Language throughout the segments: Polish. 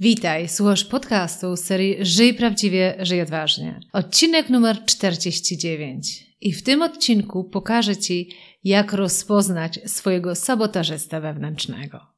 Witaj, słuchasz podcastu serii Żyj prawdziwie, żyj odważnie. Odcinek numer 49. I w tym odcinku pokażę Ci, jak rozpoznać swojego sabotażysta wewnętrznego.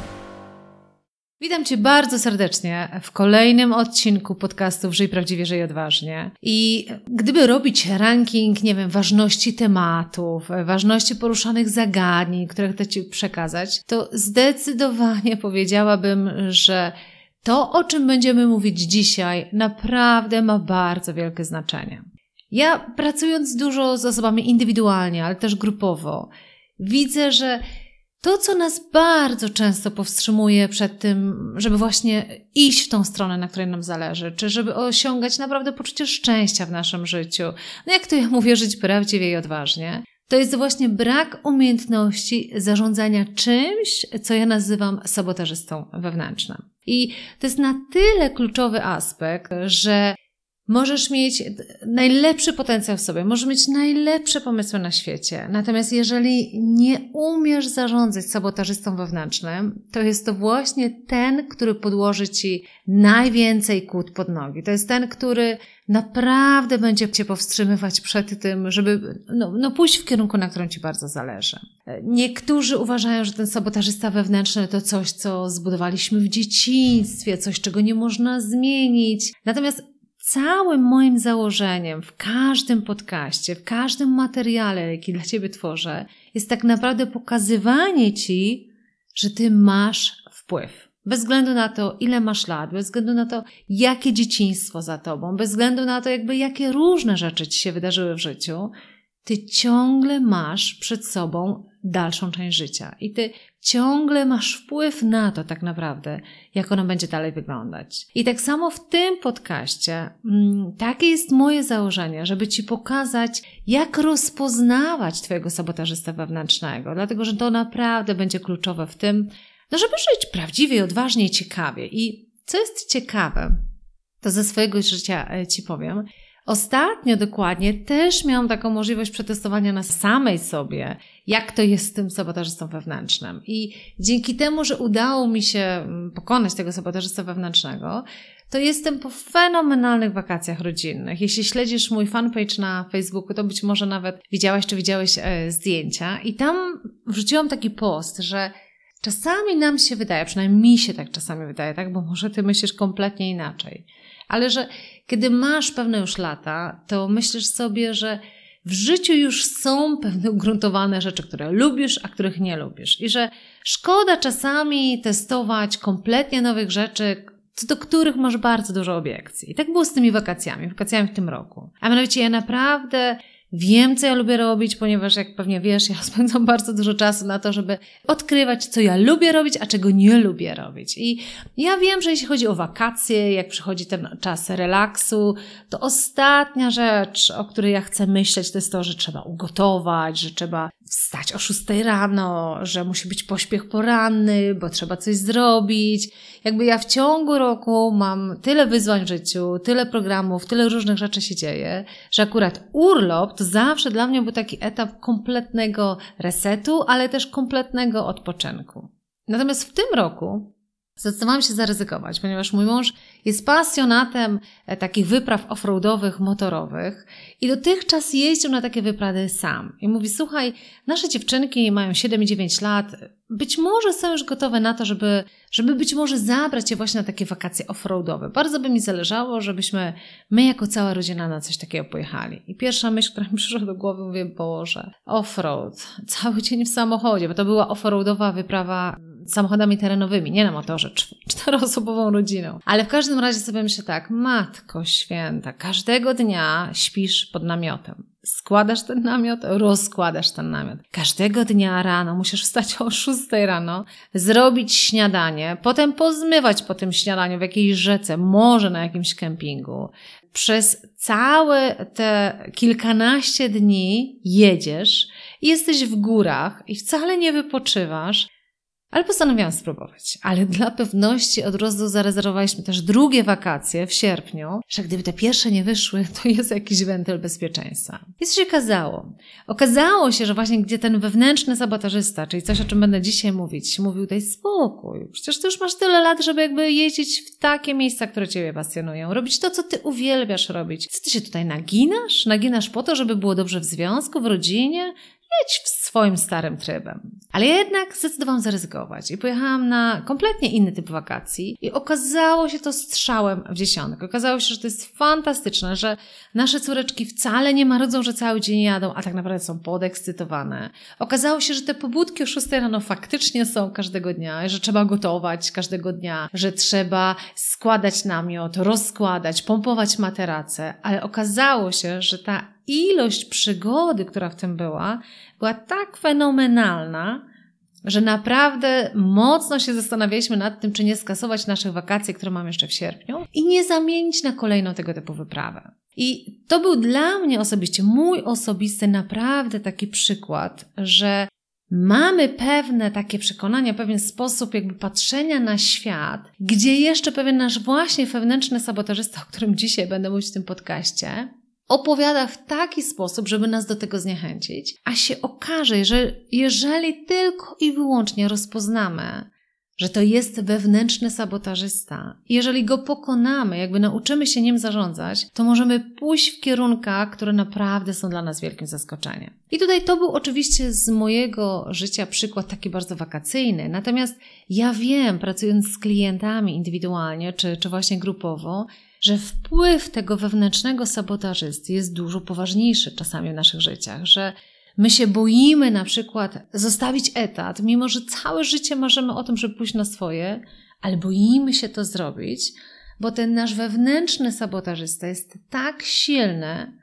Witam Cię bardzo serdecznie w kolejnym odcinku podcastu Żyj Prawdziwie, Żyj Odważnie. I gdyby robić ranking, nie wiem, ważności tematów, ważności poruszanych zagadnień, które chcę Ci przekazać, to zdecydowanie powiedziałabym, że to, o czym będziemy mówić dzisiaj, naprawdę ma bardzo wielkie znaczenie. Ja pracując dużo z osobami indywidualnie, ale też grupowo, widzę, że to, co nas bardzo często powstrzymuje przed tym, żeby właśnie iść w tą stronę, na której nam zależy, czy żeby osiągać naprawdę poczucie szczęścia w naszym życiu, no jak to ja mówię, żyć prawdziwie i odważnie, to jest właśnie brak umiejętności zarządzania czymś, co ja nazywam sabotażystą wewnętrznym. I to jest na tyle kluczowy aspekt, że Możesz mieć najlepszy potencjał w sobie, możesz mieć najlepsze pomysły na świecie. Natomiast jeżeli nie umiesz zarządzać sabotażystą wewnętrznym, to jest to właśnie ten, który podłoży ci najwięcej kłód pod nogi. To jest ten, który naprawdę będzie cię powstrzymywać przed tym, żeby no, no pójść w kierunku, na którym ci bardzo zależy. Niektórzy uważają, że ten sabotażysta wewnętrzny to coś, co zbudowaliśmy w dzieciństwie, coś, czego nie można zmienić. Natomiast całym moim założeniem w każdym podcaście, w każdym materiale, jaki dla Ciebie tworzę, jest tak naprawdę pokazywanie Ci, że Ty masz wpływ. Bez względu na to, ile masz lat, bez względu na to, jakie dzieciństwo za tobą, bez względu na to, jakby jakie różne rzeczy ci się wydarzyły w życiu, ty ciągle masz przed sobą dalszą część życia i ty ciągle masz wpływ na to tak naprawdę, jak ono będzie dalej wyglądać. I tak samo w tym podcaście, mm, takie jest moje założenie, żeby Ci pokazać, jak rozpoznawać Twojego sabotażystę wewnętrznego, dlatego że to naprawdę będzie kluczowe w tym, no żeby żyć prawdziwie, odważnie i ciekawie. I co jest ciekawe, to ze swojego życia e, Ci powiem, Ostatnio dokładnie też miałam taką możliwość przetestowania na samej sobie, jak to jest z tym sabotażystą wewnętrznym. I dzięki temu, że udało mi się mm, pokonać tego sabotażysta wewnętrznego, to jestem po fenomenalnych wakacjach rodzinnych. Jeśli śledzisz mój fanpage na Facebooku, to być może nawet widziałaś czy widziałeś e, zdjęcia. I tam wrzuciłam taki post, że czasami nam się wydaje, przynajmniej mi się tak czasami wydaje, tak, bo może ty myślisz kompletnie inaczej, ale że kiedy masz pewne już lata, to myślisz sobie, że w życiu już są pewne ugruntowane rzeczy, które lubisz, a których nie lubisz. I że szkoda czasami testować kompletnie nowych rzeczy, co do których masz bardzo dużo obiekcji. I tak było z tymi wakacjami, wakacjami w tym roku. A mianowicie ja naprawdę Wiem, co ja lubię robić, ponieważ jak pewnie wiesz, ja spędzam bardzo dużo czasu na to, żeby odkrywać, co ja lubię robić, a czego nie lubię robić. I ja wiem, że jeśli chodzi o wakacje, jak przychodzi ten czas relaksu, to ostatnia rzecz, o której ja chcę myśleć, to jest to, że trzeba ugotować, że trzeba wstać o 6 rano, że musi być pośpiech poranny, bo trzeba coś zrobić. Jakby ja w ciągu roku mam tyle wyzwań w życiu, tyle programów, tyle różnych rzeczy się dzieje, że akurat urlop to zawsze dla mnie był taki etap kompletnego resetu, ale też kompletnego odpoczynku. Natomiast w tym roku zdecydowałam się zaryzykować, ponieważ mój mąż jest pasjonatem e, takich wypraw offroadowych, motorowych i dotychczas jeździł na takie wyprawy sam. I mówi, słuchaj, nasze dziewczynki mają 7 i 9 lat, być może są już gotowe na to, żeby, żeby być może zabrać je właśnie na takie wakacje offroadowe. Bardzo by mi zależało, żebyśmy my jako cała rodzina na coś takiego pojechali. I pierwsza myśl, która mi przyszła do głowy, mówię, Boże, offroad, cały dzień w samochodzie, bo to była offroadowa wyprawa samochodami terenowymi, nie na motorze, czteroosobową rodziną. Ale w każdym razie sobie myślę tak, matko święta, każdego dnia śpisz pod namiotem. Składasz ten namiot, rozkładasz ten namiot. Każdego dnia rano musisz wstać o 6 rano, zrobić śniadanie, potem pozmywać po tym śniadaniu w jakiejś rzece, może na jakimś kempingu. Przez całe te kilkanaście dni jedziesz, jesteś w górach i wcale nie wypoczywasz, ale postanowiłam spróbować. Ale dla pewności od razu zarezerwowaliśmy też drugie wakacje w sierpniu, że gdyby te pierwsze nie wyszły, to jest jakiś wentyl bezpieczeństwa. I co się okazało? Okazało się, że właśnie gdzie ten wewnętrzny sabotażysta, czyli coś, o czym będę dzisiaj mówić, mówił, daj spokój. Przecież ty już masz tyle lat, żeby jakby jeździć w takie miejsca, które ciebie pasjonują. Robić to, co ty uwielbiasz robić. Co ty się tutaj naginasz? Naginasz po to, żeby było dobrze w związku, w rodzinie? Jedź swoim starym trybem. Ale jednak zdecydowałam zaryzykować i pojechałam na kompletnie inny typ wakacji i okazało się to strzałem w dziesiątek. Okazało się, że to jest fantastyczne, że nasze córeczki wcale nie marudzą, że cały dzień jadą, a tak naprawdę są podekscytowane. Okazało się, że te pobudki o 6 rano faktycznie są każdego dnia, że trzeba gotować każdego dnia, że trzeba składać namiot, rozkładać, pompować materace, ale okazało się, że ta ilość przygody, która w tym była, była tak fenomenalna, że naprawdę mocno się zastanawialiśmy nad tym, czy nie skasować naszych wakacji, które mamy jeszcze w sierpniu i nie zamienić na kolejną tego typu wyprawę. I to był dla mnie osobiście, mój osobisty naprawdę taki przykład, że mamy pewne takie przekonania, pewien sposób jakby patrzenia na świat, gdzie jeszcze pewien nasz właśnie wewnętrzny sabotażysta, o którym dzisiaj będę mówić w tym podcaście, opowiada w taki sposób, żeby nas do tego zniechęcić, a się okaże, że jeżeli tylko i wyłącznie rozpoznamy, że to jest wewnętrzny sabotażysta. Jeżeli go pokonamy, jakby nauczymy się nim zarządzać, to możemy pójść w kierunkach, które naprawdę są dla nas wielkim zaskoczeniem. I tutaj to był oczywiście z mojego życia przykład taki bardzo wakacyjny. Natomiast ja wiem, pracując z klientami indywidualnie czy, czy właśnie grupowo, że wpływ tego wewnętrznego sabotażysty jest dużo poważniejszy czasami w naszych życiach, że my się boimy na przykład zostawić etat, mimo że całe życie marzymy o tym, żeby pójść na swoje, ale boimy się to zrobić, bo ten nasz wewnętrzny sabotażysta jest tak silny,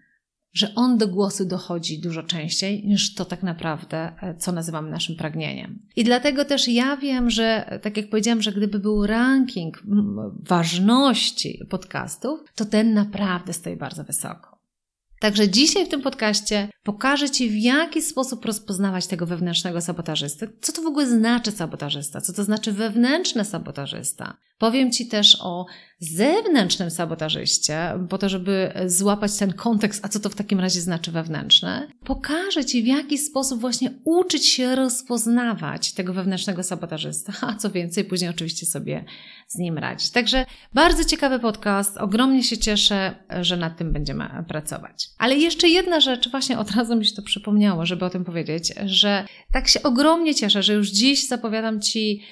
że on do głosu dochodzi dużo częściej niż to tak naprawdę, e, co nazywamy naszym pragnieniem. I dlatego też ja wiem, że tak jak powiedziałam, że gdyby był ranking ważności podcastów, to ten naprawdę stoi bardzo wysoko. Także dzisiaj w tym podcaście pokażę Ci, w jaki sposób rozpoznawać tego wewnętrznego sabotażystę. Co to w ogóle znaczy sabotażysta? Co to znaczy wewnętrzny sabotażysta? Powiem Ci też o zewnętrznym sabotażyście, po to, żeby złapać ten kontekst, a co to w takim razie znaczy wewnętrzne. Pokażę Ci, w jaki sposób właśnie uczyć się rozpoznawać tego wewnętrznego sabotażysta, a co więcej, później oczywiście sobie z nim radzić. Także bardzo ciekawy podcast. Ogromnie się cieszę, że nad tym będziemy pracować. Ale jeszcze jedna rzecz, właśnie od razu mi się to przypomniało, żeby o tym powiedzieć, że tak się ogromnie cieszę, że już dziś zapowiadam Ci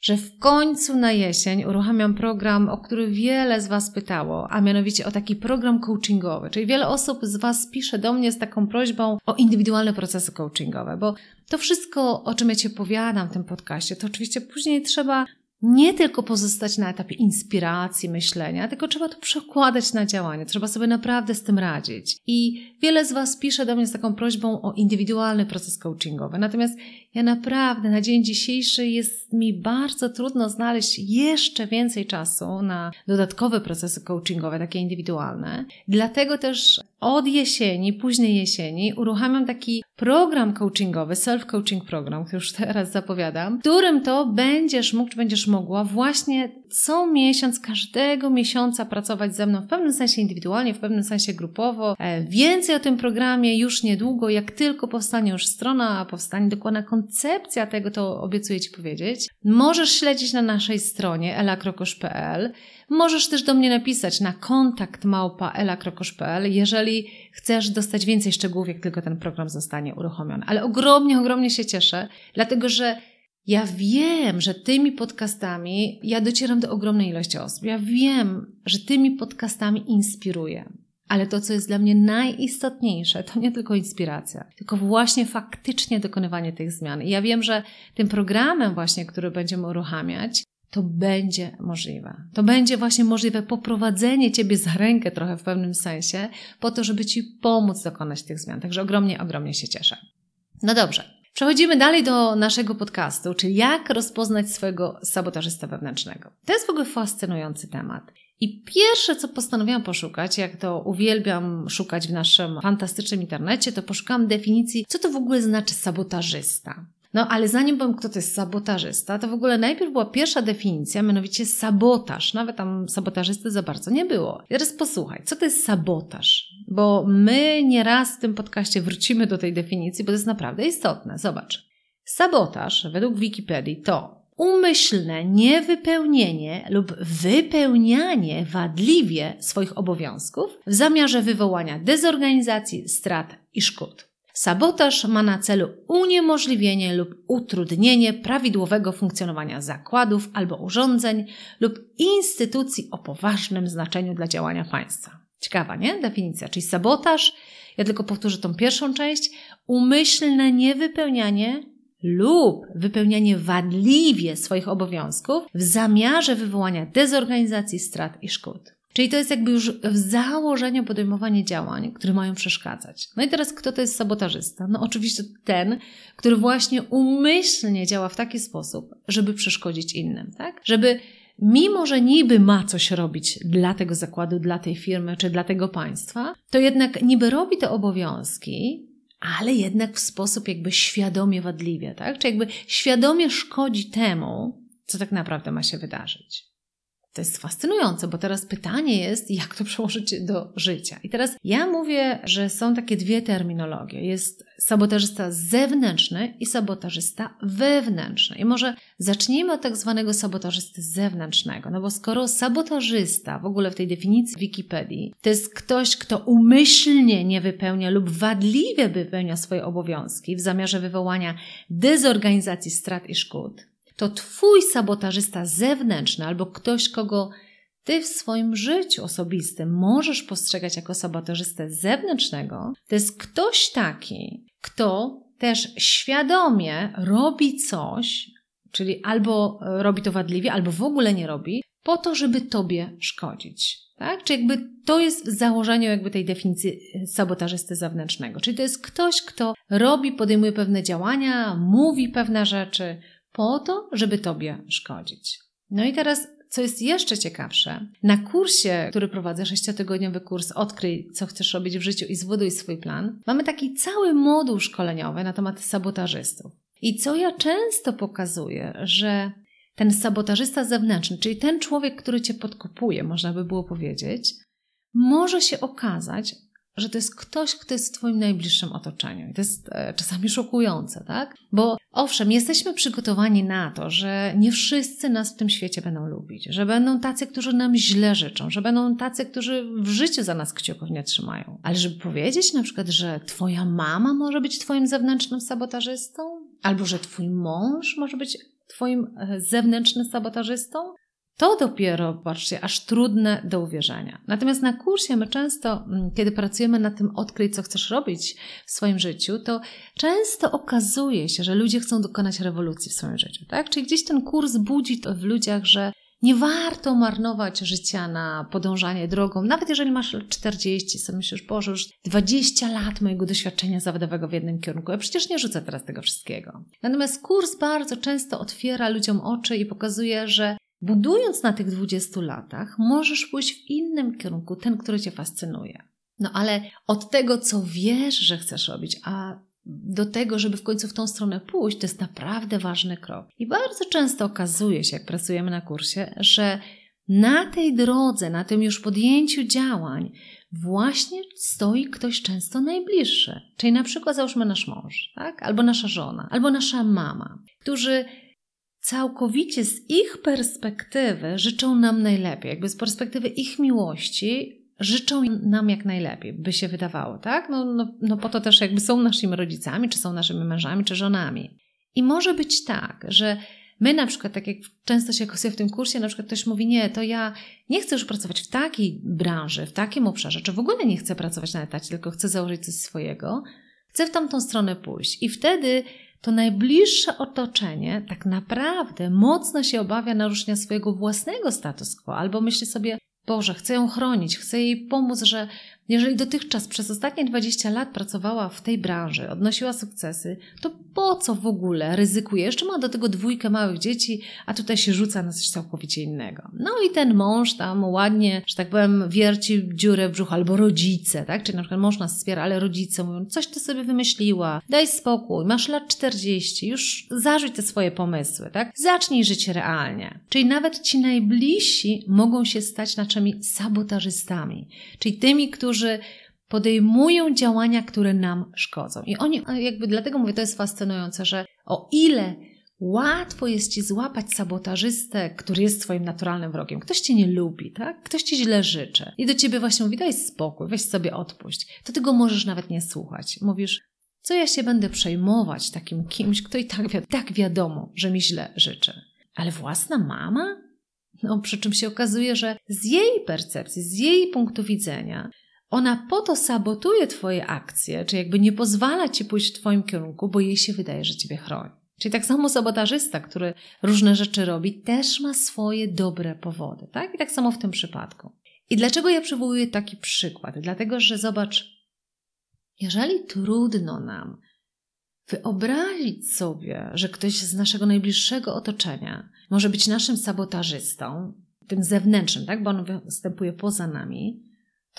że w końcu na jesień uruchamiam program, o który wiele z Was pytało, a mianowicie o taki program coachingowy. Czyli wiele osób z Was pisze do mnie z taką prośbą o indywidualne procesy coachingowe, bo to wszystko, o czym ja Ci opowiadam w tym podcaście, to oczywiście później trzeba nie tylko pozostać na etapie inspiracji, myślenia, tylko trzeba to przekładać na działanie. Trzeba sobie naprawdę z tym radzić. I wiele z Was pisze do mnie z taką prośbą o indywidualny proces coachingowy. Natomiast ja naprawdę na dzień dzisiejszy jest mi bardzo trudno znaleźć jeszcze więcej czasu na dodatkowe procesy coachingowe, takie indywidualne. Dlatego też od jesieni, późnej jesieni uruchamiam taki program coachingowy, self-coaching program, już teraz zapowiadam, w którym to będziesz mógł, czy będziesz mogła właśnie co miesiąc, każdego miesiąca pracować ze mną w pewnym sensie indywidualnie, w pewnym sensie grupowo. E, więcej o tym programie już niedługo, jak tylko powstanie już strona, powstanie dokładna koncepcja tego, to obiecuję Ci powiedzieć. Możesz śledzić na naszej stronie elakrokosz.pl. Możesz też do mnie napisać na kontakt małpa elakrokosz.pl, jeżeli chcesz dostać więcej szczegółów, jak tylko ten program zostanie uruchomiony. Ale ogromnie, ogromnie się cieszę, dlatego że ja wiem, że tymi podcastami ja docieram do ogromnej ilości osób. Ja wiem, że tymi podcastami inspiruję. Ale to, co jest dla mnie najistotniejsze, to nie tylko inspiracja, tylko właśnie faktycznie dokonywanie tych zmian. I ja wiem, że tym programem właśnie, który będziemy uruchamiać, to będzie możliwe. To będzie właśnie możliwe poprowadzenie Ciebie za rękę trochę w pewnym sensie, po to, żeby Ci pomóc dokonać tych zmian. Także ogromnie, ogromnie się cieszę. No dobrze. Przechodzimy dalej do naszego podcastu, czyli jak rozpoznać swojego sabotażysta wewnętrznego. To jest w ogóle fascynujący temat. I pierwsze, co postanowiłam poszukać, jak to uwielbiam szukać w naszym fantastycznym internecie, to poszukałam definicji, co to w ogóle znaczy sabotażysta. No ale zanim powiem, kto to jest sabotażysta, to w ogóle najpierw była pierwsza definicja, mianowicie sabotaż. Nawet tam sabotażysty za bardzo nie było. Teraz posłuchaj, co to jest sabotaż? Bo my nieraz w tym podcaście wrócimy do tej definicji, bo to jest naprawdę istotne. Zobacz. Sabotaż według Wikipedii to umyślne niewypełnienie lub wypełnianie wadliwie swoich obowiązków w zamiarze wywołania dezorganizacji, strat i szkód. Sabotaż ma na celu uniemożliwienie lub utrudnienie prawidłowego funkcjonowania zakładów albo urządzeń lub instytucji o poważnym znaczeniu dla działania państwa. Ciekawa, nie? Definicja. Czyli sabotaż, ja tylko powtórzę tą pierwszą część, umyślne niewypełnianie lub wypełnianie wadliwie swoich obowiązków w zamiarze wywołania dezorganizacji, strat i szkód. Czyli to jest jakby już w założeniu podejmowanie działań, które mają przeszkadzać. No i teraz kto to jest sabotażysta? No oczywiście ten, który właśnie umyślnie działa w taki sposób, żeby przeszkodzić innym, tak? Żeby mimo, że niby ma coś robić dla tego zakładu, dla tej firmy czy dla tego państwa, to jednak niby robi te obowiązki, ale jednak w sposób jakby świadomie wadliwie, tak? Czy jakby świadomie szkodzi temu, co tak naprawdę ma się wydarzyć. To jest fascynujące, bo teraz pytanie jest, jak to przełożyć do życia. I teraz ja mówię, że są takie dwie terminologie. Jest sabotażysta zewnętrzny i sabotażysta wewnętrzny. I może zacznijmy od tak zwanego sabotażysty zewnętrznego. No bo skoro sabotażysta w ogóle w tej definicji Wikipedii to jest ktoś, kto umyślnie nie wypełnia lub wadliwie wypełnia swoje obowiązki w zamiarze wywołania dezorganizacji strat i szkód, to Twój sabotażysta zewnętrzny albo ktoś, kogo Ty w swoim życiu osobistym możesz postrzegać jako sabotażystę zewnętrznego, to jest ktoś taki, kto też świadomie robi coś, czyli albo robi to wadliwie, albo w ogóle nie robi, po to, żeby Tobie szkodzić. Tak? Czy jakby to jest w założeniu jakby tej definicji sabotażysty zewnętrznego. Czyli to jest ktoś, kto robi, podejmuje pewne działania, mówi pewne rzeczy, po to, żeby Tobie szkodzić. No i teraz, co jest jeszcze ciekawsze, na kursie, który prowadzę, sześciotygodniowy kurs Odkryj, co chcesz robić w życiu i zbuduj swój plan, mamy taki cały moduł szkoleniowy na temat sabotażystów. I co ja często pokazuję, że ten sabotażysta zewnętrzny, czyli ten człowiek, który cię podkopuje, można by było powiedzieć, może się okazać, że to jest ktoś, kto jest w Twoim najbliższym otoczeniu. I to jest e, czasami szokujące, tak? Bo owszem, jesteśmy przygotowani na to, że nie wszyscy nas w tym świecie będą lubić, że będą tacy, którzy nam źle życzą, że będą tacy, którzy w życiu za nas kciuków nie trzymają. Ale żeby powiedzieć na przykład, że Twoja mama może być Twoim zewnętrznym sabotażystą, albo że Twój mąż może być Twoim e, zewnętrznym sabotażystą, to dopiero, patrzcie, aż trudne do uwierzenia. Natomiast na kursie my często, mm, kiedy pracujemy nad tym odkryć, co chcesz robić w swoim życiu, to często okazuje się, że ludzie chcą dokonać rewolucji w swoim życiu, tak? Czyli gdzieś ten kurs budzi to w ludziach, że nie warto marnować życia na podążanie drogą, nawet jeżeli masz 40, sobie myślisz, Boże, już 20 lat mojego doświadczenia zawodowego w jednym kierunku. Ja przecież nie rzucę teraz tego wszystkiego. Natomiast kurs bardzo często otwiera ludziom oczy i pokazuje, że Budując na tych 20 latach, możesz pójść w innym kierunku, ten, który Cię fascynuje. No ale od tego, co wiesz, że chcesz robić, a do tego, żeby w końcu w tą stronę pójść, to jest naprawdę ważny krok. I bardzo często okazuje się, jak pracujemy na kursie, że na tej drodze, na tym już podjęciu działań, właśnie stoi ktoś często najbliższy. Czyli na przykład załóżmy nasz mąż, tak? albo nasza żona, albo nasza mama, którzy całkowicie z ich perspektywy życzą nam najlepiej, jakby z perspektywy ich miłości życzą nam jak najlepiej, by się wydawało, tak? No, no, no po to też jakby są naszymi rodzicami, czy są naszymi mężami, czy żonami. I może być tak, że my na przykład, tak jak często się okazuje w tym kursie, na przykład ktoś mówi, nie, to ja nie chcę już pracować w takiej branży, w takim obszarze, czy w ogóle nie chcę pracować na etacie, tylko chcę założyć coś swojego, chcę w tamtą stronę pójść. I wtedy to najbliższe otoczenie tak naprawdę mocno się obawia naruszenia swojego własnego status quo, albo myśli sobie, Boże, chcę ją chronić, chcę jej pomóc, że jeżeli dotychczas przez ostatnie 20 lat pracowała w tej branży, odnosiła sukcesy, to po co w ogóle ryzykuje? Jeszcze ma do tego dwójkę małych dzieci, a tutaj się rzuca na coś całkowicie innego. No i ten mąż tam ładnie, że tak powiem, wierci dziurę w brzuchu, albo rodzice, tak? Czyli na przykład mąż nas wspiera, ale rodzice mówią, coś ty sobie wymyśliła, daj spokój, masz lat 40, już zarzuć te swoje pomysły, tak? Zacznij żyć realnie. Czyli nawet ci najbliżsi mogą się stać naszymi sabotażystami, czyli tymi, którzy którzy podejmują działania, które nam szkodzą. I oni, jakby dlatego mówię, to jest fascynujące, że o ile łatwo jest ci złapać sabotażystę, który jest twoim naturalnym wrogiem. Ktoś cię nie lubi, tak? Ktoś ci źle życzy. I do ciebie właśnie mówi, daj spokój, weź sobie odpuść. To ty go możesz nawet nie słuchać. Mówisz, co ja się będę przejmować takim kimś, kto i tak, wi- tak wiadomo, że mi źle życzy. Ale własna mama? No, przy czym się okazuje, że z jej percepcji, z jej punktu widzenia, ona po to sabotuje Twoje akcje, czy jakby nie pozwala Ci pójść w Twoim kierunku, bo jej się wydaje, że Ciebie chroni. Czyli tak samo sabotażysta, który różne rzeczy robi, też ma swoje dobre powody, tak? I tak samo w tym przypadku. I dlaczego ja przywołuję taki przykład? Dlatego, że zobacz, jeżeli trudno nam wyobrazić sobie, że ktoś z naszego najbliższego otoczenia może być naszym sabotażystą, tym zewnętrznym, tak? Bo on występuje poza nami,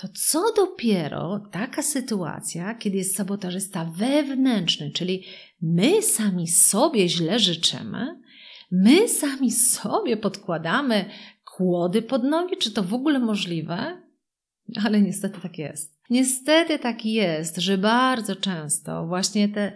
to co dopiero taka sytuacja, kiedy jest sabotażysta wewnętrzny, czyli my sami sobie źle życzymy, my sami sobie podkładamy kłody pod nogi, czy to w ogóle możliwe? Ale niestety tak jest. Niestety tak jest, że bardzo często właśnie te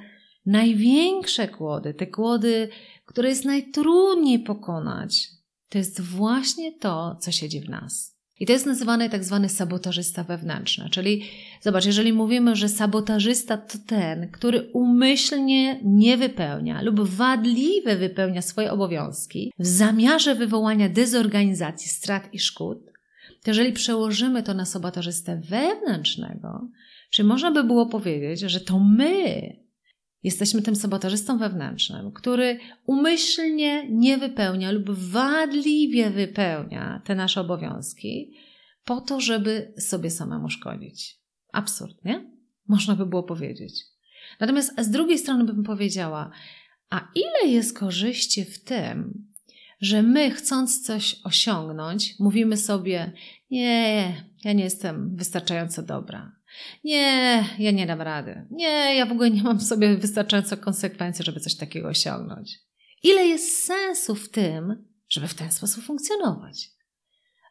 największe kłody, te kłody, które jest najtrudniej pokonać, to jest właśnie to, co siedzi w nas. I to jest nazywany tak zwany sabotażysta wewnętrzny. Czyli zobacz, jeżeli mówimy, że sabotażysta to ten, który umyślnie nie wypełnia lub wadliwie wypełnia swoje obowiązki w zamiarze wywołania dezorganizacji, strat i szkód, to jeżeli przełożymy to na sabotażystę wewnętrznego, czy można by było powiedzieć, że to my Jesteśmy tym sabotażystą wewnętrznym, który umyślnie nie wypełnia lub wadliwie wypełnia te nasze obowiązki po to, żeby sobie samemu szkodzić. Absurd, nie? Można by było powiedzieć. Natomiast z drugiej strony bym powiedziała, a ile jest korzyści w tym, że my chcąc coś osiągnąć, mówimy sobie: Nie, ja nie jestem wystarczająco dobra. Nie, ja nie dam rady. Nie, ja w ogóle nie mam w sobie wystarczająco konsekwencji, żeby coś takiego osiągnąć. Ile jest sensu w tym, żeby w ten sposób funkcjonować?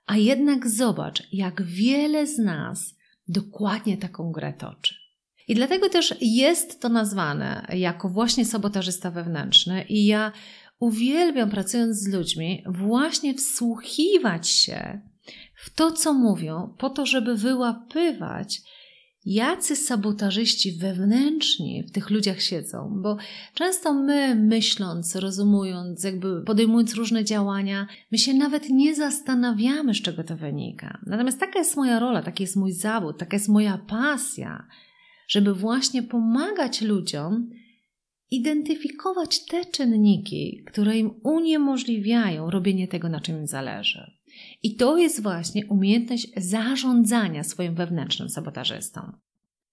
A jednak zobacz, jak wiele z nas dokładnie taką grę toczy. I dlatego też jest to nazwane jako właśnie sabotażysta wewnętrzny, i ja uwielbiam pracując z ludźmi właśnie wsłuchiwać się w to, co mówią, po to, żeby wyłapywać jacy sabotażyści wewnętrzni w tych ludziach siedzą, bo często my, myśląc, rozumując, jakby podejmując różne działania, my się nawet nie zastanawiamy, z czego to wynika. Natomiast taka jest moja rola, taki jest mój zawód, taka jest moja pasja, żeby właśnie pomagać ludziom identyfikować te czynniki, które im uniemożliwiają robienie tego, na czym im zależy. I to jest właśnie umiejętność zarządzania swoim wewnętrznym sabotażystą.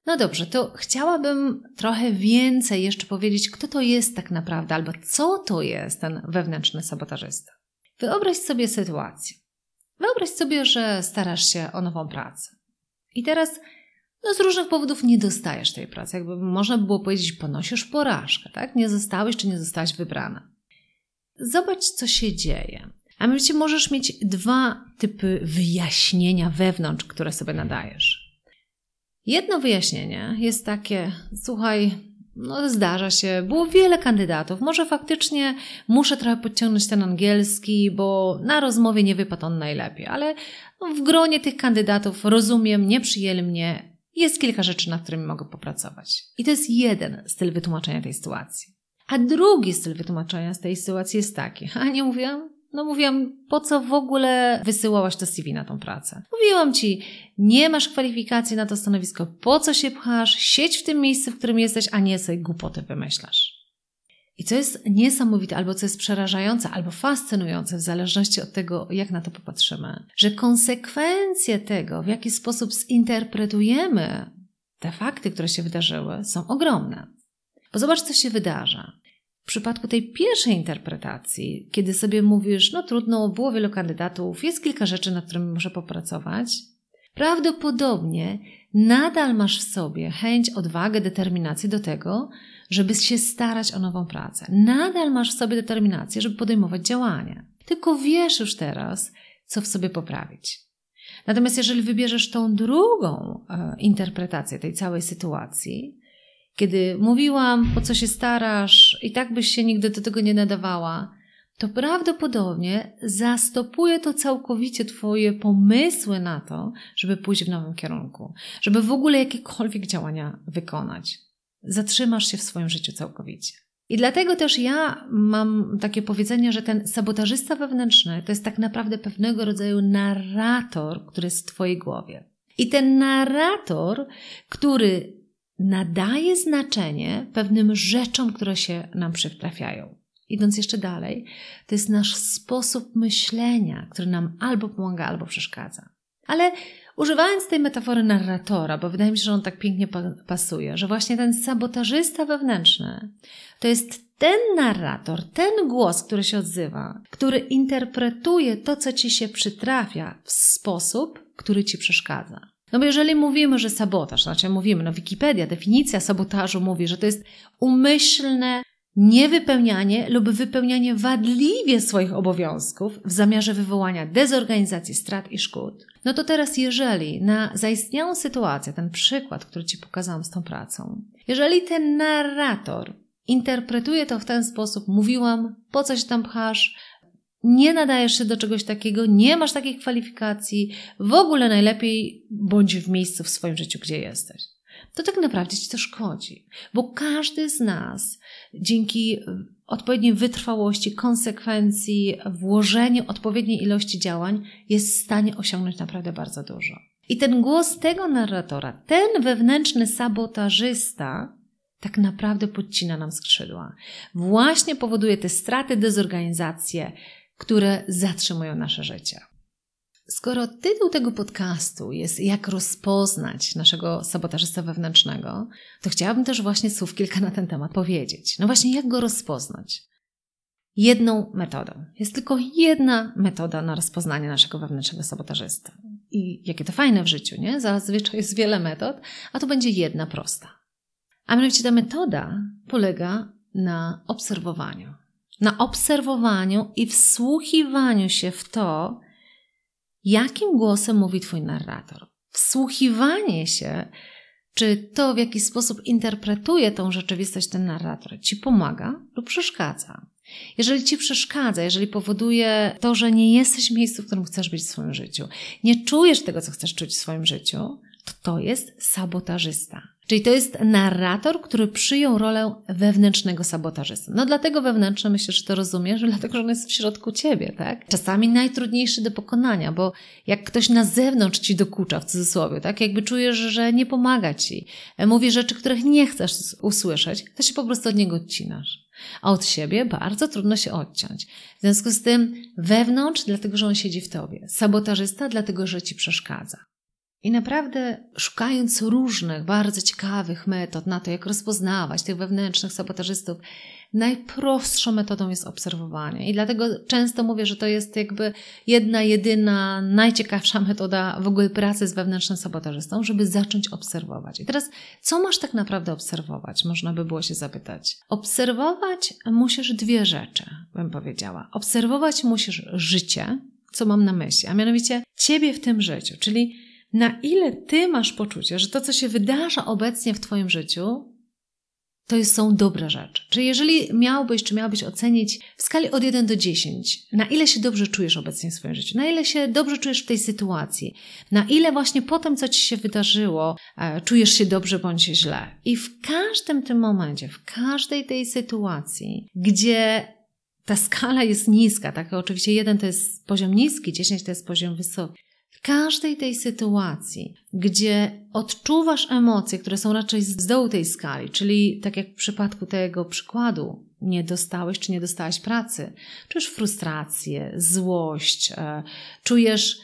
No dobrze, to chciałabym trochę więcej jeszcze powiedzieć, kto to jest tak naprawdę, albo co to jest ten wewnętrzny sabotażysta. Wyobraź sobie sytuację. Wyobraź sobie, że starasz się o nową pracę. I teraz no z różnych powodów nie dostajesz tej pracy. Jakby można by było powiedzieć, ponosisz porażkę, tak? Nie zostałeś czy nie zostałaś wybrana. Zobacz, co się dzieje. A mianowicie możesz mieć dwa typy wyjaśnienia wewnątrz, które sobie nadajesz. Jedno wyjaśnienie jest takie: słuchaj, no zdarza się, było wiele kandydatów. Może faktycznie muszę trochę podciągnąć ten angielski, bo na rozmowie nie wypadł on najlepiej, ale no, w gronie tych kandydatów rozumiem, nie przyjęli mnie. Jest kilka rzeczy, nad którymi mogę popracować. I to jest jeden styl wytłumaczenia tej sytuacji. A drugi styl wytłumaczenia z tej sytuacji jest taki. A nie mówiłam? No mówiłam, po co w ogóle wysyłałaś to CV na tą pracę? Mówiłam ci, nie masz kwalifikacji na to stanowisko, po co się pchasz, siedź w tym miejscu, w którym jesteś, a nie sobie głupoty wymyślasz. I co jest niesamowite, albo co jest przerażające, albo fascynujące, w zależności od tego, jak na to popatrzymy, że konsekwencje tego, w jaki sposób zinterpretujemy te fakty, które się wydarzyły, są ogromne. Bo zobacz, co się wydarza. W przypadku tej pierwszej interpretacji, kiedy sobie mówisz, no trudno, było wielu kandydatów, jest kilka rzeczy, nad którymi muszę popracować, prawdopodobnie nadal masz w sobie chęć, odwagę, determinację do tego, żeby się starać o nową pracę. Nadal masz w sobie determinację, żeby podejmować działania. Tylko wiesz już teraz, co w sobie poprawić. Natomiast jeżeli wybierzesz tą drugą e, interpretację tej całej sytuacji, kiedy mówiłam, po co się starasz, i tak byś się nigdy do tego nie nadawała, to prawdopodobnie zastopuje to całkowicie Twoje pomysły na to, żeby pójść w nowym kierunku, żeby w ogóle jakiekolwiek działania wykonać. Zatrzymasz się w swoim życiu całkowicie. I dlatego też ja mam takie powiedzenie, że ten sabotażysta wewnętrzny to jest tak naprawdę pewnego rodzaju narrator, który jest w Twojej głowie. I ten narrator, który nadaje znaczenie pewnym rzeczom, które się nam przytrafiają. Idąc jeszcze dalej, to jest nasz sposób myślenia, który nam albo pomaga, albo przeszkadza. Ale używając tej metafory narratora, bo wydaje mi się, że on tak pięknie pasuje, że właśnie ten sabotażysta wewnętrzny to jest ten narrator, ten głos, który się odzywa, który interpretuje to, co ci się przytrafia w sposób, który ci przeszkadza. No bo jeżeli mówimy, że sabotaż, znaczy mówimy, no Wikipedia, definicja sabotażu mówi, że to jest umyślne niewypełnianie lub wypełnianie wadliwie swoich obowiązków w zamiarze wywołania dezorganizacji, strat i szkód, no to teraz jeżeli na zaistniałą sytuację, ten przykład, który Ci pokazałam z tą pracą, jeżeli ten narrator interpretuje to w ten sposób, mówiłam, po co się tam pchasz, nie nadajesz się do czegoś takiego, nie masz takich kwalifikacji, w ogóle najlepiej bądź w miejscu w swoim życiu, gdzie jesteś. To tak naprawdę ci to szkodzi, bo każdy z nas dzięki odpowiedniej wytrwałości, konsekwencji, włożeniu odpowiedniej ilości działań jest w stanie osiągnąć naprawdę bardzo dużo. I ten głos tego narratora, ten wewnętrzny sabotażysta, tak naprawdę podcina nam skrzydła. Właśnie powoduje te straty, dezorganizację, które zatrzymują nasze życie. Skoro tytuł tego podcastu jest Jak rozpoznać naszego sabotażysta wewnętrznego, to chciałabym też właśnie słów kilka na ten temat powiedzieć. No właśnie, jak go rozpoznać? Jedną metodą. Jest tylko jedna metoda na rozpoznanie naszego wewnętrznego sabotażysty. I jakie to fajne w życiu, nie? Zazwyczaj jest wiele metod, a to będzie jedna prosta. A mianowicie ta metoda polega na obserwowaniu na obserwowaniu i wsłuchiwaniu się w to, jakim głosem mówi Twój narrator. Wsłuchiwanie się, czy to, w jaki sposób interpretuje tą rzeczywistość ten narrator, Ci pomaga lub przeszkadza. Jeżeli Ci przeszkadza, jeżeli powoduje to, że nie jesteś w miejscu, w którym chcesz być w swoim życiu, nie czujesz tego, co chcesz czuć w swoim życiu, to to jest sabotażysta. Czyli to jest narrator, który przyjął rolę wewnętrznego sabotażysty. No dlatego wewnętrzne myślę, że to rozumiesz, dlatego, że on jest w środku ciebie, tak? Czasami najtrudniejszy do pokonania, bo jak ktoś na zewnątrz ci dokucza, w cudzysłowie, tak? Jakby czujesz, że nie pomaga ci, mówi rzeczy, których nie chcesz usłyszeć, to się po prostu od niego odcinasz. A od siebie bardzo trudno się odciąć. W związku z tym wewnątrz, dlatego, że on siedzi w tobie. Sabotażysta, dlatego, że ci przeszkadza. I naprawdę szukając różnych, bardzo ciekawych metod na to, jak rozpoznawać tych wewnętrznych sabotażystów, najprostszą metodą jest obserwowanie. I dlatego często mówię, że to jest jakby jedna, jedyna, najciekawsza metoda w ogóle pracy z wewnętrznym sabotażystą, żeby zacząć obserwować. I teraz, co masz tak naprawdę obserwować? Można by było się zapytać. Obserwować musisz dwie rzeczy, bym powiedziała. Obserwować musisz życie, co mam na myśli, a mianowicie ciebie w tym życiu, czyli na ile ty masz poczucie, że to, co się wydarza obecnie w twoim życiu, to są dobre rzeczy. Czyli jeżeli miałbyś, czy miałbyś ocenić w skali od 1 do 10, na ile się dobrze czujesz obecnie w swoim życiu, na ile się dobrze czujesz w tej sytuacji, na ile właśnie po tym, co ci się wydarzyło, e, czujesz się dobrze bądź źle. I w każdym tym momencie, w każdej tej sytuacji, gdzie ta skala jest niska, tak? Oczywiście jeden to jest poziom niski, 10 to jest poziom wysoki każdej tej sytuacji, gdzie odczuwasz emocje, które są raczej z dołu tej skali, czyli tak jak w przypadku tego przykładu, nie dostałeś czy nie dostałaś pracy, czujesz frustrację, złość, e, czujesz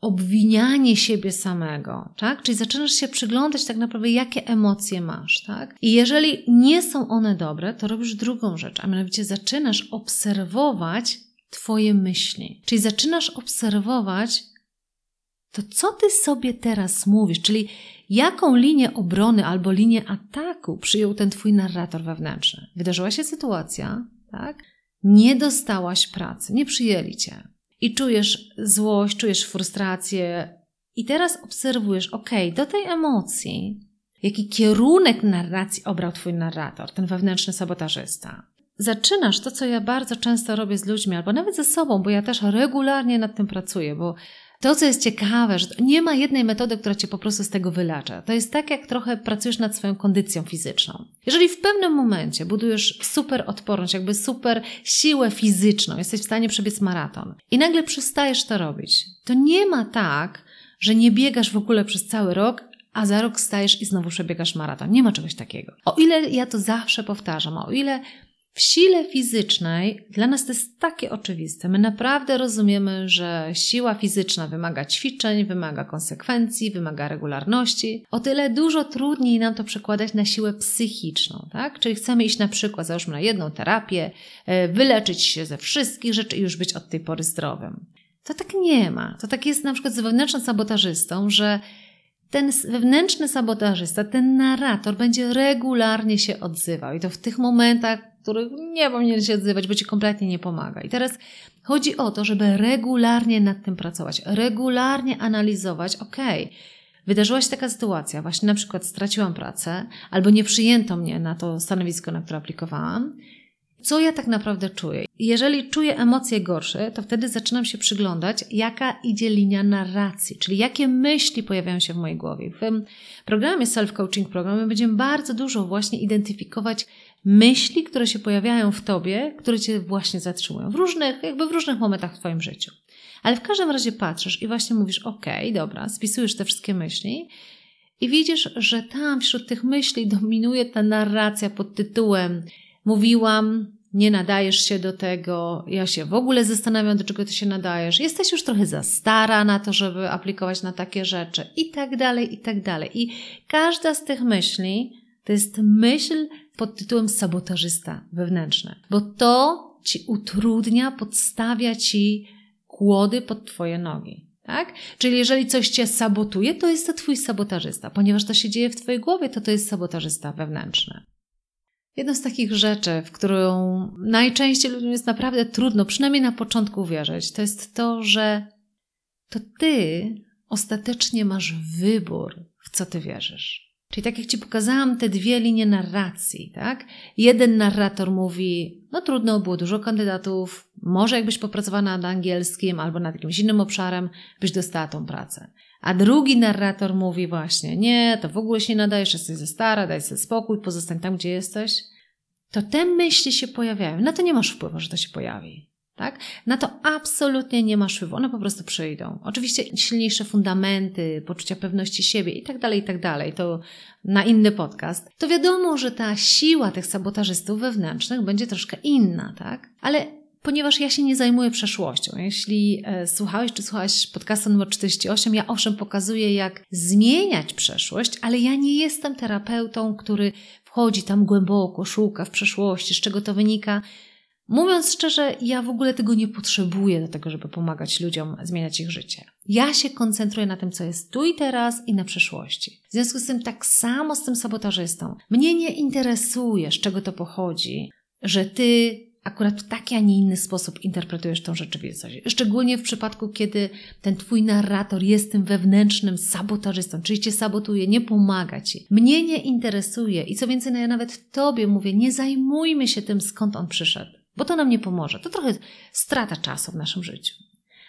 obwinianie siebie samego, tak? Czyli zaczynasz się przyglądać tak naprawdę, jakie emocje masz, tak? I jeżeli nie są one dobre, to robisz drugą rzecz, a mianowicie zaczynasz obserwować Twoje myśli. Czyli zaczynasz obserwować to co ty sobie teraz mówisz? Czyli jaką linię obrony albo linię ataku przyjął ten twój narrator wewnętrzny? Wydarzyła się sytuacja, tak? Nie dostałaś pracy, nie przyjęli cię. I czujesz złość, czujesz frustrację, i teraz obserwujesz, ok, do tej emocji, jaki kierunek narracji obrał twój narrator, ten wewnętrzny sabotażysta. Zaczynasz to, co ja bardzo często robię z ludźmi, albo nawet ze sobą, bo ja też regularnie nad tym pracuję, bo to, co jest ciekawe, że nie ma jednej metody, która cię po prostu z tego wylacza. To jest tak, jak trochę pracujesz nad swoją kondycją fizyczną. Jeżeli w pewnym momencie budujesz super odporność, jakby super siłę fizyczną, jesteś w stanie przebiec maraton i nagle przestajesz to robić, to nie ma tak, że nie biegasz w ogóle przez cały rok, a za rok stajesz i znowu przebiegasz maraton. Nie ma czegoś takiego. O ile ja to zawsze powtarzam, o ile w sile fizycznej dla nas to jest takie oczywiste. My naprawdę rozumiemy, że siła fizyczna wymaga ćwiczeń, wymaga konsekwencji, wymaga regularności. O tyle dużo trudniej nam to przekładać na siłę psychiczną, tak? Czyli chcemy iść na przykład, załóżmy na jedną terapię, e, wyleczyć się ze wszystkich rzeczy i już być od tej pory zdrowym. To tak nie ma. To tak jest na przykład z wewnętrznym sabotażystą, że ten wewnętrzny sabotażysta, ten narrator będzie regularnie się odzywał i to w tych momentach, których nie powinien się odzywać, bo ci kompletnie nie pomaga. I teraz chodzi o to, żeby regularnie nad tym pracować, regularnie analizować, ok, wydarzyła się taka sytuacja, właśnie na przykład straciłam pracę albo nie przyjęto mnie na to stanowisko, na które aplikowałam, co ja tak naprawdę czuję. Jeżeli czuję emocje gorsze, to wtedy zaczynam się przyglądać, jaka idzie linia narracji, czyli jakie myśli pojawiają się w mojej głowie. W programie Self-Coaching Program będziemy bardzo dużo właśnie identyfikować myśli, które się pojawiają w tobie, które cię właśnie zatrzymują w różnych, jakby w różnych momentach w twoim życiu. Ale w każdym razie patrzysz i właśnie mówisz, ok, dobra, spisujesz te wszystkie myśli i widzisz, że tam wśród tych myśli dominuje ta narracja pod tytułem mówiłam, nie nadajesz się do tego, ja się w ogóle zastanawiam, do czego ty się nadajesz, jesteś już trochę za stara na to, żeby aplikować na takie rzeczy i tak dalej, i tak dalej. I każda z tych myśli to jest myśl pod tytułem sabotażysta wewnętrzny, bo to ci utrudnia, podstawia ci kłody pod twoje nogi. Tak? Czyli jeżeli coś cię sabotuje, to jest to twój sabotażysta. Ponieważ to się dzieje w twojej głowie, to to jest sabotażysta wewnętrzny. Jedną z takich rzeczy, w którą najczęściej ludziom jest naprawdę trudno, przynajmniej na początku uwierzyć, to jest to, że to ty ostatecznie masz wybór, w co ty wierzysz. Czyli tak jak Ci pokazałam te dwie linie narracji, tak? Jeden narrator mówi, no trudno, było dużo kandydatów, może jakbyś popracowała nad angielskim albo nad jakimś innym obszarem, byś dostała tą pracę. A drugi narrator mówi właśnie, nie, to w ogóle się nie nadajesz, jesteś za stara, daj sobie spokój, pozostań tam, gdzie jesteś. To te myśli się pojawiają. Na to nie masz wpływu, że to się pojawi. Tak? Na to absolutnie nie masz wpływu, one po prostu przyjdą. Oczywiście silniejsze fundamenty, poczucia pewności siebie i tak dalej, i tak dalej, to na inny podcast. To wiadomo, że ta siła tych sabotażystów wewnętrznych będzie troszkę inna, tak? Ale ponieważ ja się nie zajmuję przeszłością. Jeśli e, słuchałeś czy słuchałaś podcastu numer 48, ja owszem pokazuję, jak zmieniać przeszłość, ale ja nie jestem terapeutą, który wchodzi tam głęboko, szuka w przeszłości, z czego to wynika. Mówiąc szczerze, ja w ogóle tego nie potrzebuję do tego, żeby pomagać ludziom zmieniać ich życie. Ja się koncentruję na tym, co jest tu i teraz i na przyszłości. W związku z tym, tak samo z tym sabotażystą. Mnie nie interesuje, z czego to pochodzi, że ty akurat w taki, a nie inny sposób interpretujesz tą rzeczywistość. Szczególnie w przypadku, kiedy ten twój narrator jest tym wewnętrznym sabotażystą, czyli cię sabotuje, nie pomaga ci. Mnie nie interesuje i co więcej, no ja nawet tobie mówię, nie zajmujmy się tym, skąd on przyszedł, bo to nam nie pomoże. To trochę strata czasu w naszym życiu.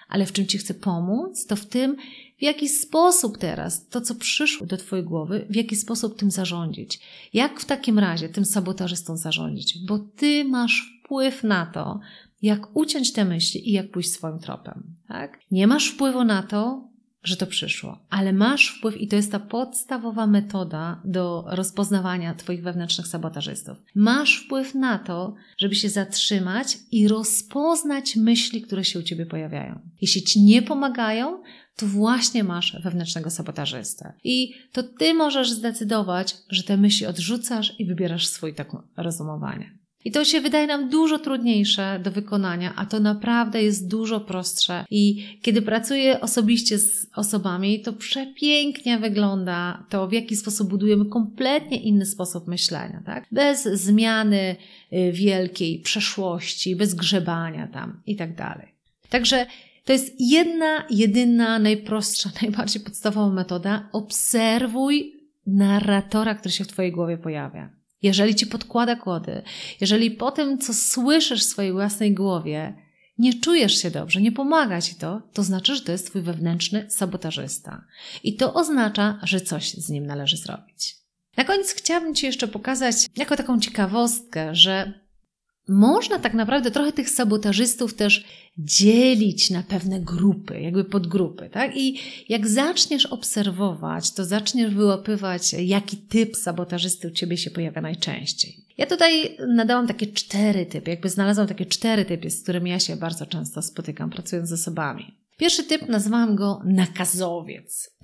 Ale w czym ci chcę pomóc, to w tym, w jaki sposób teraz to, co przyszło do Twojej głowy, w jaki sposób tym zarządzić. Jak w takim razie tym sabotażystą zarządzić? Bo Ty masz wpływ na to, jak uciąć te myśli i jak pójść swoim tropem. Tak? Nie masz wpływu na to, że to przyszło, ale masz wpływ i to jest ta podstawowa metoda do rozpoznawania Twoich wewnętrznych sabotażystów. Masz wpływ na to, żeby się zatrzymać i rozpoznać myśli, które się u Ciebie pojawiają. Jeśli Ci nie pomagają, to właśnie masz wewnętrznego sabotażystę. I to Ty możesz zdecydować, że te myśli odrzucasz i wybierasz swój tak rozumowanie. I to się wydaje nam dużo trudniejsze do wykonania, a to naprawdę jest dużo prostsze. I kiedy pracuję osobiście z osobami, to przepięknie wygląda to, w jaki sposób budujemy kompletnie inny sposób myślenia, tak? Bez zmiany y, wielkiej przeszłości, bez grzebania tam i tak dalej. Także to jest jedna, jedyna, najprostsza, najbardziej podstawowa metoda. Obserwuj narratora, który się w Twojej głowie pojawia. Jeżeli ci podkłada kłody, jeżeli po tym, co słyszysz w swojej własnej głowie, nie czujesz się dobrze, nie pomaga ci to, to znaczy, że to jest twój wewnętrzny sabotażysta. I to oznacza, że coś z nim należy zrobić. Na koniec chciałabym Ci jeszcze pokazać jako taką ciekawostkę, że można tak naprawdę trochę tych sabotażystów też dzielić na pewne grupy, jakby podgrupy, tak? I jak zaczniesz obserwować, to zaczniesz wyłapywać, jaki typ sabotażysty u Ciebie się pojawia najczęściej. Ja tutaj nadałam takie cztery typy, jakby znalazłam takie cztery typy, z którymi ja się bardzo często spotykam, pracując z osobami. Pierwszy typ nazwałam go nakazowiec.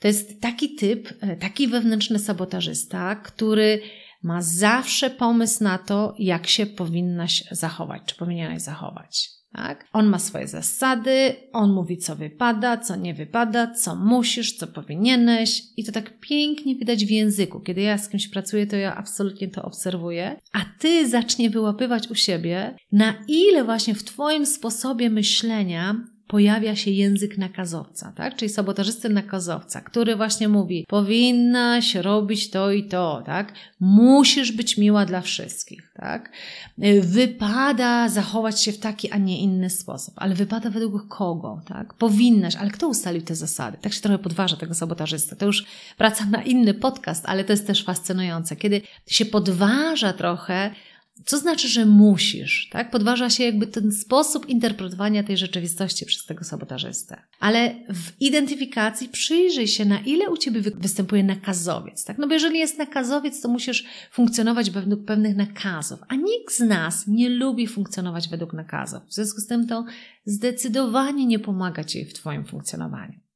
To jest taki typ, e, taki wewnętrzny sabotażysta, który ma zawsze pomysł na to, jak się powinnaś zachować, czy powinieneś zachować. Tak? On ma swoje zasady, on mówi, co wypada, co nie wypada, co musisz, co powinieneś, i to tak pięknie widać w języku. Kiedy ja z kimś pracuję, to ja absolutnie to obserwuję, a ty zacznie wyłapywać u siebie, na ile właśnie w Twoim sposobie myślenia pojawia się język nakazowca, tak? Czyli sabotażysty nakazowca, który właśnie mówi, powinnaś robić to i to, tak? Musisz być miła dla wszystkich, tak? Wypada zachować się w taki, a nie inny sposób, ale wypada według kogo, tak? Powinnaś, ale kto ustalił te zasady? Tak się trochę podważa tego sabotażysty. To już praca na inny podcast, ale to jest też fascynujące. Kiedy się podważa trochę co znaczy, że musisz, tak? Podważa się jakby ten sposób interpretowania tej rzeczywistości przez tego sabotażystę. Ale w identyfikacji przyjrzyj się, na ile u Ciebie występuje nakazowiec, tak? No bo jeżeli jest nakazowiec, to musisz funkcjonować według pewnych nakazów, a nikt z nas nie lubi funkcjonować według nakazów. W związku z tym to zdecydowanie nie pomaga Ci w Twoim funkcjonowaniu.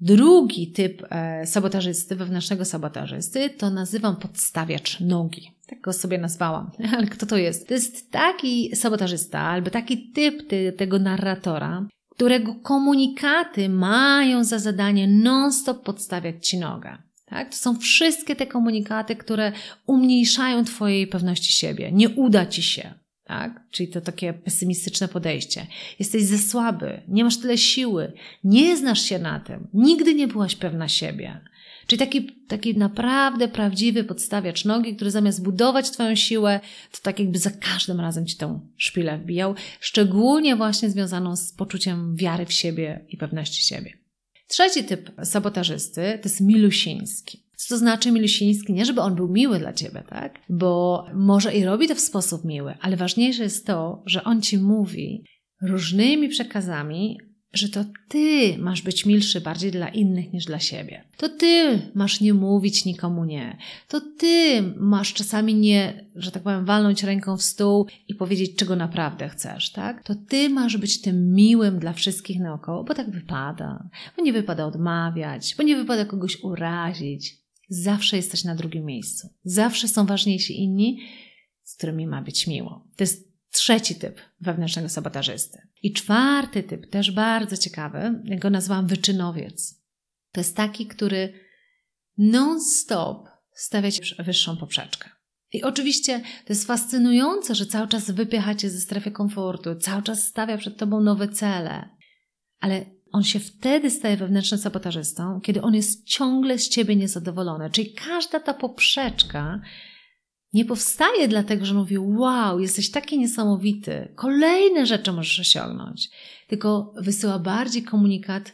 Drugi typ e, sabotażysty, wewnętrznego sabotażysty, to nazywam podstawiacz nogi. Tak go sobie nazwałam. Ale kto to jest? To jest taki sabotażysta albo taki typ ty, tego narratora, którego komunikaty mają za zadanie non-stop podstawiać ci nogę. Tak? To są wszystkie te komunikaty, które umniejszają Twojej pewności siebie. Nie uda Ci się tak? Czyli to takie pesymistyczne podejście. Jesteś za słaby, nie masz tyle siły, nie znasz się na tym, nigdy nie byłaś pewna siebie. Czyli taki, taki naprawdę prawdziwy podstawiacz nogi, który zamiast budować Twoją siłę, to tak jakby za każdym razem Ci tą szpilę wbijał, szczególnie właśnie związaną z poczuciem wiary w siebie i pewności siebie. Trzeci typ sabotażysty to jest milusiński. Co to znaczy milusiński? Nie, żeby on był miły dla ciebie, tak? Bo może i robi to w sposób miły, ale ważniejsze jest to, że on ci mówi różnymi przekazami że to ty masz być milszy bardziej dla innych niż dla siebie. To ty masz nie mówić nikomu nie. To ty masz czasami nie, że tak powiem, walnąć ręką w stół i powiedzieć, czego naprawdę chcesz, tak? To ty masz być tym miłym dla wszystkich naokoło, bo tak wypada. Bo nie wypada odmawiać, bo nie wypada kogoś urazić. Zawsze jesteś na drugim miejscu. Zawsze są ważniejsi inni, z którymi ma być miło. To jest trzeci typ wewnętrznego sabotażysty. I czwarty typ, też bardzo ciekawy, ja go nazwałam wyczynowiec. To jest taki, który non-stop stawia ci wyższą poprzeczkę. I oczywiście to jest fascynujące, że cały czas wypycha cię ze strefy komfortu, cały czas stawia przed tobą nowe cele, ale on się wtedy staje wewnętrznym sabotażystą, kiedy on jest ciągle z ciebie niezadowolony. Czyli każda ta poprzeczka nie powstaje dlatego, że mówi: Wow, jesteś taki niesamowity, kolejne rzeczy możesz osiągnąć, tylko wysyła bardziej komunikat: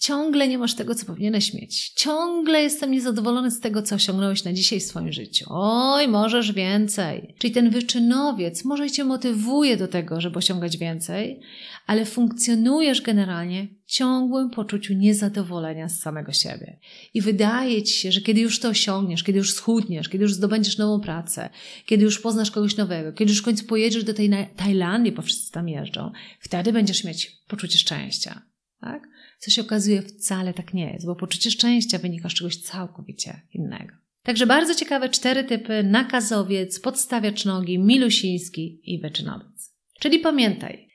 Ciągle nie masz tego, co powinieneś mieć. Ciągle jestem niezadowolony z tego, co osiągnąłeś na dzisiaj w swoim życiu. Oj, możesz więcej. Czyli ten wyczynowiec może cię motywuje do tego, żeby osiągać więcej, ale funkcjonujesz generalnie w ciągłym poczuciu niezadowolenia z samego siebie. I wydaje ci się, że kiedy już to osiągniesz, kiedy już schudniesz, kiedy już zdobędziesz nową pracę, kiedy już poznasz kogoś nowego, kiedy już w końcu pojedziesz do tej Tajlandii, bo wszyscy tam jeżdżą, wtedy będziesz mieć poczucie szczęścia. Tak? Co się okazuje wcale tak nie jest, bo poczucie szczęścia wynika z czegoś całkowicie innego. Także bardzo ciekawe cztery typy: nakazowiec, podstawiacz nogi, milusiński i wyczynowiec. Czyli pamiętaj,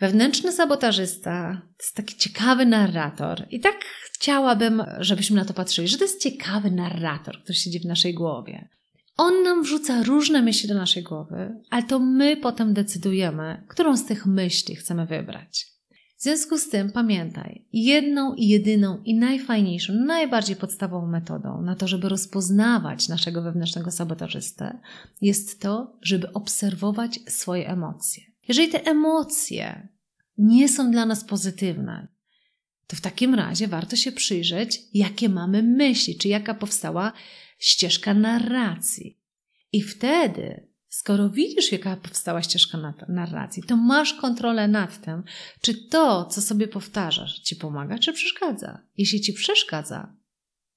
wewnętrzny sabotażysta to jest taki ciekawy narrator i tak chciałabym, żebyśmy na to patrzyli, że to jest ciekawy narrator, który siedzi w naszej głowie. On nam wrzuca różne myśli do naszej głowy, ale to my potem decydujemy, którą z tych myśli chcemy wybrać. W związku z tym pamiętaj, jedną i jedyną i najfajniejszą, najbardziej podstawową metodą na to, żeby rozpoznawać naszego wewnętrznego sabotażystę, jest to, żeby obserwować swoje emocje. Jeżeli te emocje nie są dla nas pozytywne, to w takim razie warto się przyjrzeć, jakie mamy myśli, czy jaka powstała ścieżka narracji. I wtedy Skoro widzisz, jaka powstała ścieżka narracji, to masz kontrolę nad tym, czy to, co sobie powtarzasz, ci pomaga, czy przeszkadza. Jeśli ci przeszkadza,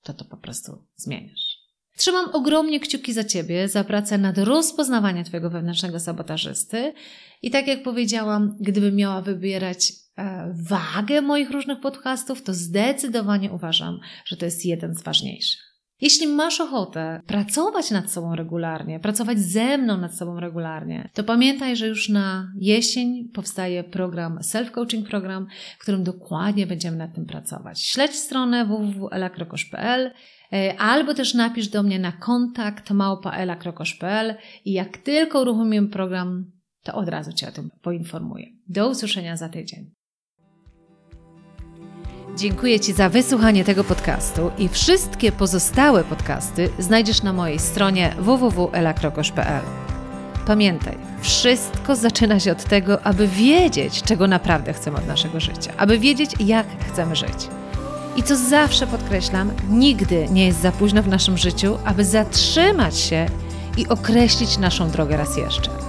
to to po prostu zmieniasz. Trzymam ogromnie kciuki za Ciebie, za pracę nad rozpoznawaniem Twojego wewnętrznego sabotażysty. I tak jak powiedziałam, gdybym miała wybierać e, wagę moich różnych podcastów, to zdecydowanie uważam, że to jest jeden z ważniejszych. Jeśli masz ochotę pracować nad sobą regularnie, pracować ze mną nad sobą regularnie, to pamiętaj, że już na jesień powstaje program Self-Coaching Program, w którym dokładnie będziemy nad tym pracować. Śledź stronę www.elakrokosz.pl e, albo też napisz do mnie na kontakt małpa.elakrokosz.pl i jak tylko uruchomimy program, to od razu Cię o tym poinformuję. Do usłyszenia za tydzień. Dziękuję Ci za wysłuchanie tego podcastu i wszystkie pozostałe podcasty znajdziesz na mojej stronie www.elakrokosz.pl. Pamiętaj, wszystko zaczyna się od tego, aby wiedzieć, czego naprawdę chcemy od naszego życia, aby wiedzieć, jak chcemy żyć. I co zawsze podkreślam, nigdy nie jest za późno w naszym życiu, aby zatrzymać się i określić naszą drogę raz jeszcze.